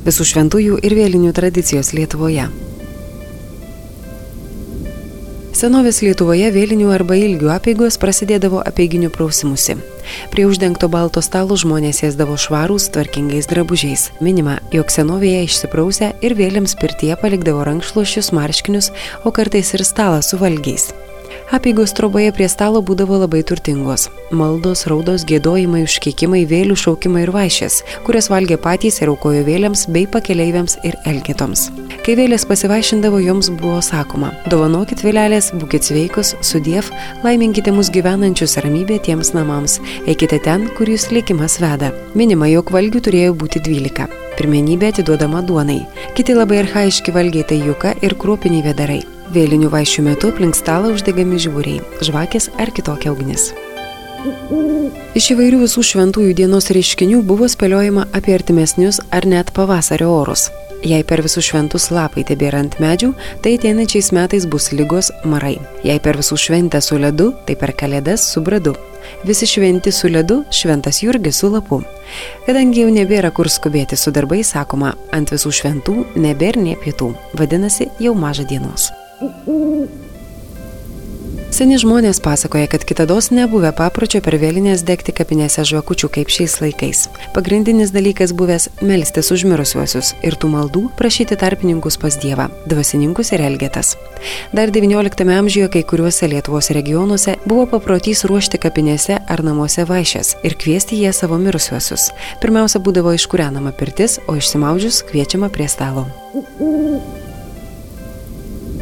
Visų šventųjų ir vėlinių tradicijos Lietuvoje. Senovės Lietuvoje vėlinių arba ilgių apėgos prasidėdavo apėginių prausimusi. Prie uždengto balto stalo žmonės sėsdavo švarūs, tvarkingais drabužiais. Minima, jog senovėje išsiprausę ir vėliams pirtie palikdavo rankšluošius, marškinius, o kartais ir stalą su valgiais. Apygos troboje prie stalo būdavo labai turtingos. Maldos, raudos, gėdojimai, užkeikimai, vėlių šaukimai ir vaišės, kurias valgė patys ir aukojo vėliams bei pakeleiviams ir elgetoms. Kai vėlės pasivaišindavo, joms buvo sakoma, dovanokit vėlelės, būkite sveikus, sudiev, laiminkite mus gyvenančius ramybė tiems namams, eikite ten, kur jūs likimas veda. Minima, jog valgių turėjo būti 12. Pirmenybė atiduodama duonai. Kiti labai arhaiški valgiai tai juka ir kruopiniai vedarai. Vėlinių vaišių metu aplink stalą uždegami žiūriai, žvakės ar kitokia ugnis. Iš įvairių visų šventųjų dienos reiškinių buvo spėliojama apie artimesnius ar net pavasario orus. Jei per visus šventus lapai tebėra ant medžių, tai ateinančiais metais bus lygos marai. Jei per visų šventę su ledu, tai per kalėdas su bradu. Visi šventi su ledu, šventas Jurgis su lapu. Kadangi jau nebėra kur skubėti su darbais, sakoma, ant visų šventų nebėra nie pietų. Vadinasi, jau maža dienos. Seni žmonės pasakoja, kad kitados nebuvę papročio per vėlinės degti kapinėse žvakučių kaip šiais laikais. Pagrindinis dalykas buvęs - melstis už mirusiuosius ir tų maldų prašyti tarpininkus pas Dievą - dvasininkus ir elgetas. Dar XIX amžiuje kai kuriuose Lietuvos regionuose buvo paprotys ruošti kapinėse ar namuose vaišės ir kviesti jie savo mirusiuosius. Pirmiausia būdavo iškūrenama pirtis, o išsimaudžius kviečiama prie stalo.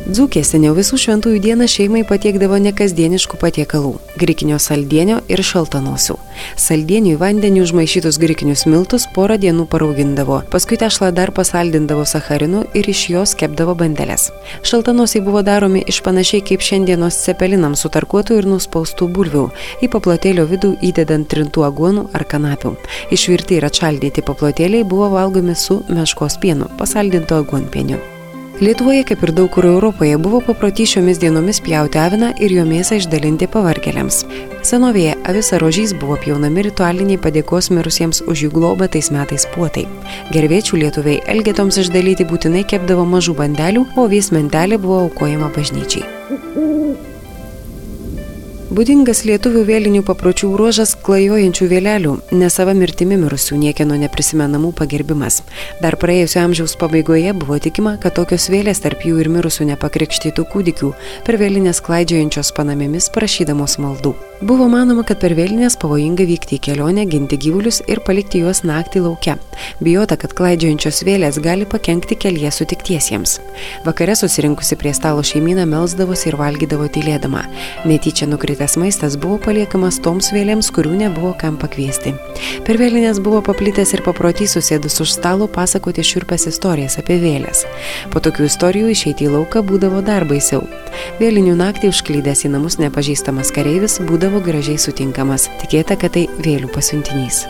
Dzūkė seniau visų šventųjų dieną šeimai patiekdavo nekasdieniškų patiekalų - grikinio saldienio ir šaltanosių. Saldienių į vandenį užmaišytus grikinius miltus porą dienų paraugindavo, paskui tešlą dar pasaldindavo sacharinu ir iš jos kepdavo bandelės. Šaltanosiai buvo daromi iš panašiai kaip šiandienos cepelinams sutarkuotų ir nuspaustų bulvių, į paplotėlio vidų įdedant trintų aguonų ar kanapių. Išvirti ir atšaldyti paplotėliai buvo valgomi su meškos pienu, pasaldinto aguonpieniu. Lietuvoje, kaip ir daug kur Europoje, buvo paprotys šiomis dienomis pjauti aviną ir jo mėsą išdalinti pavarkeliams. Senovėje avis ar rožys buvo pjaunami ritualiniai padėkos mirusiems už jų globą tais metais puotai. Gerviečių lietuviai elgetoms išdalyti būtinai kepdavo mažų bandelių, o vis mentelė buvo aukojama bažnyčiai. Būdingas lietuvių vėlinių papročių ruožas klajojančių vėlelių, nesava mirtimi mirusių niekieno neprisimenamų pagerbimas. Dar praėjusio amžiaus pabaigoje buvo tikima, kad tokios vėlės tarp jų ir mirusių nepakrikštytų kūdikių per vėlinės klaidžiojančios panamėmis prašydamos maldų. Buvo manoma, kad per vėlinės pavojinga vykti į kelionę, ginti gyvulius ir palikti juos naktį laukia. Bijota, kad klaidžiojančios vėlės gali pakengti kelyje sutiktiesiems. Vakare susirinkusi prie stalo šeimyną melsdavosi ir valgydavo tylėdama. Netyčia nukritęs maistas buvo paliekamas toms vėlėms, kurių nebuvo kam pakviesti. Per vėlinės buvo paplitęs ir paprotys susėdus už stalo pasakoti šiurpes istorijas apie vėlės. Po tokių istorijų išeiti į lauką būdavo dar baisiau. Vėlinių naktį užklydęs į namus nepažįstamas kareivis būdavo gražiai sutinkamas, tikėta, kad tai vėlių pasiuntinys.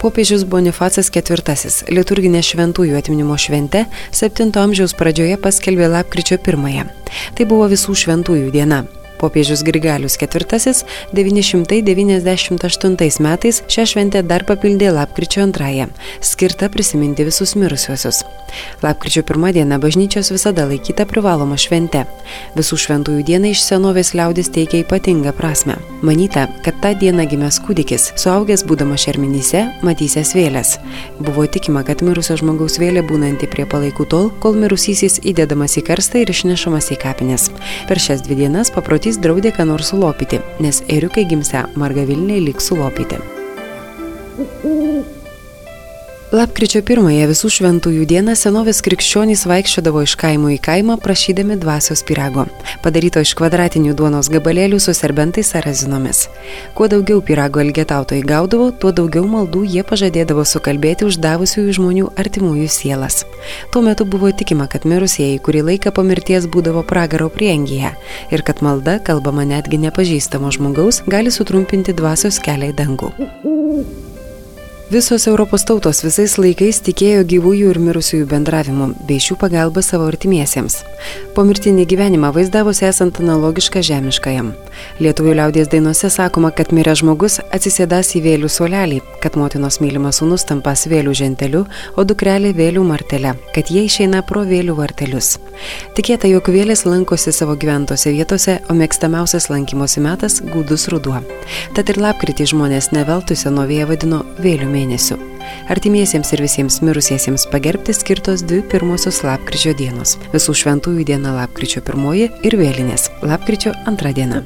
Popiežius Bonifacas IV liturginė šventųjų atminimo švente 7 amžiaus pradžioje paskelbė lapkričio 1. Tai buvo visų šventųjų diena. Popiežius Grigalius IV 998 metais šią šventę dar papildė lapkričio antrąją, skirta prisiminti visus mirusiuosius. Lapkričio pirmą dieną bažnyčios visada laikyta privaloma švente. Visų šventųjų diena iš senovės liaudis teikia ypatingą prasme. Manyta, kad tą dieną gimęs kūdikis, suaugęs būdamas šerminyse, matysės vėlės. Buvo tikima, kad mirusio žmogaus vėlė būnanti prie palaikų tol, kol mirusysis įdedamas į karstą ir išnešamas į kapines. Per šias dvi dienas paprotys Jis draudė ką nors sulopyti, nes eriukai gimse margavilniai lyg sulopyti. Lapkričio pirmąją visų šventųjų dieną senovės krikščionys vaikščiodavo iš kaimo į kaimą prašydami dvasios pirago, padaryto iš kvadratinių duonos gabalėlių su serbentais ar razinomis. Kuo daugiau pirago elgetautojai gaudavo, tuo daugiau maldų jie pažadėdavo sukalbėti uždavusiųjų žmonių artimųjų sielas. Tuo metu buvo tikima, kad mirusieji kurį laiką po mirties būdavo pragaro priengyje ir kad malda, kalbama netgi nepažįstamo žmogaus, gali sutrumpinti dvasios kelią į dangų. Visos Europos tautos visais laikais tikėjo gyvųjų ir mirusiųjų bendravimu bei šių pagalbą savo artimiesiems. Pomirtinį gyvenimą vaizdavosi esant analogišką žemiškajam. Lietuvių liaudės dainuose sakoma, kad miręs žmogus atsisėdas į vėlių suolelį, kad motinos mylimas sūnus tampas vėlių ženteliu, o dukrelė vėlių martelė, kad jie išeina pro vėlių vartelius. Tikėta, jog vėlės lankosi savo gyventose vietose, o mėgstamiausias lankymosi metas - gūdus ruduo. Tad ir lapkritį žmonės neveltui senovėje vadino vėlių mėnesiu. Artimiesiems ir visiems mirusiesiems pagerbti skirtos dvi pirmosios lapkričio dienos - visų šventųjų diena lapkričio pirmoji ir vėlinės - lapkričio antra diena.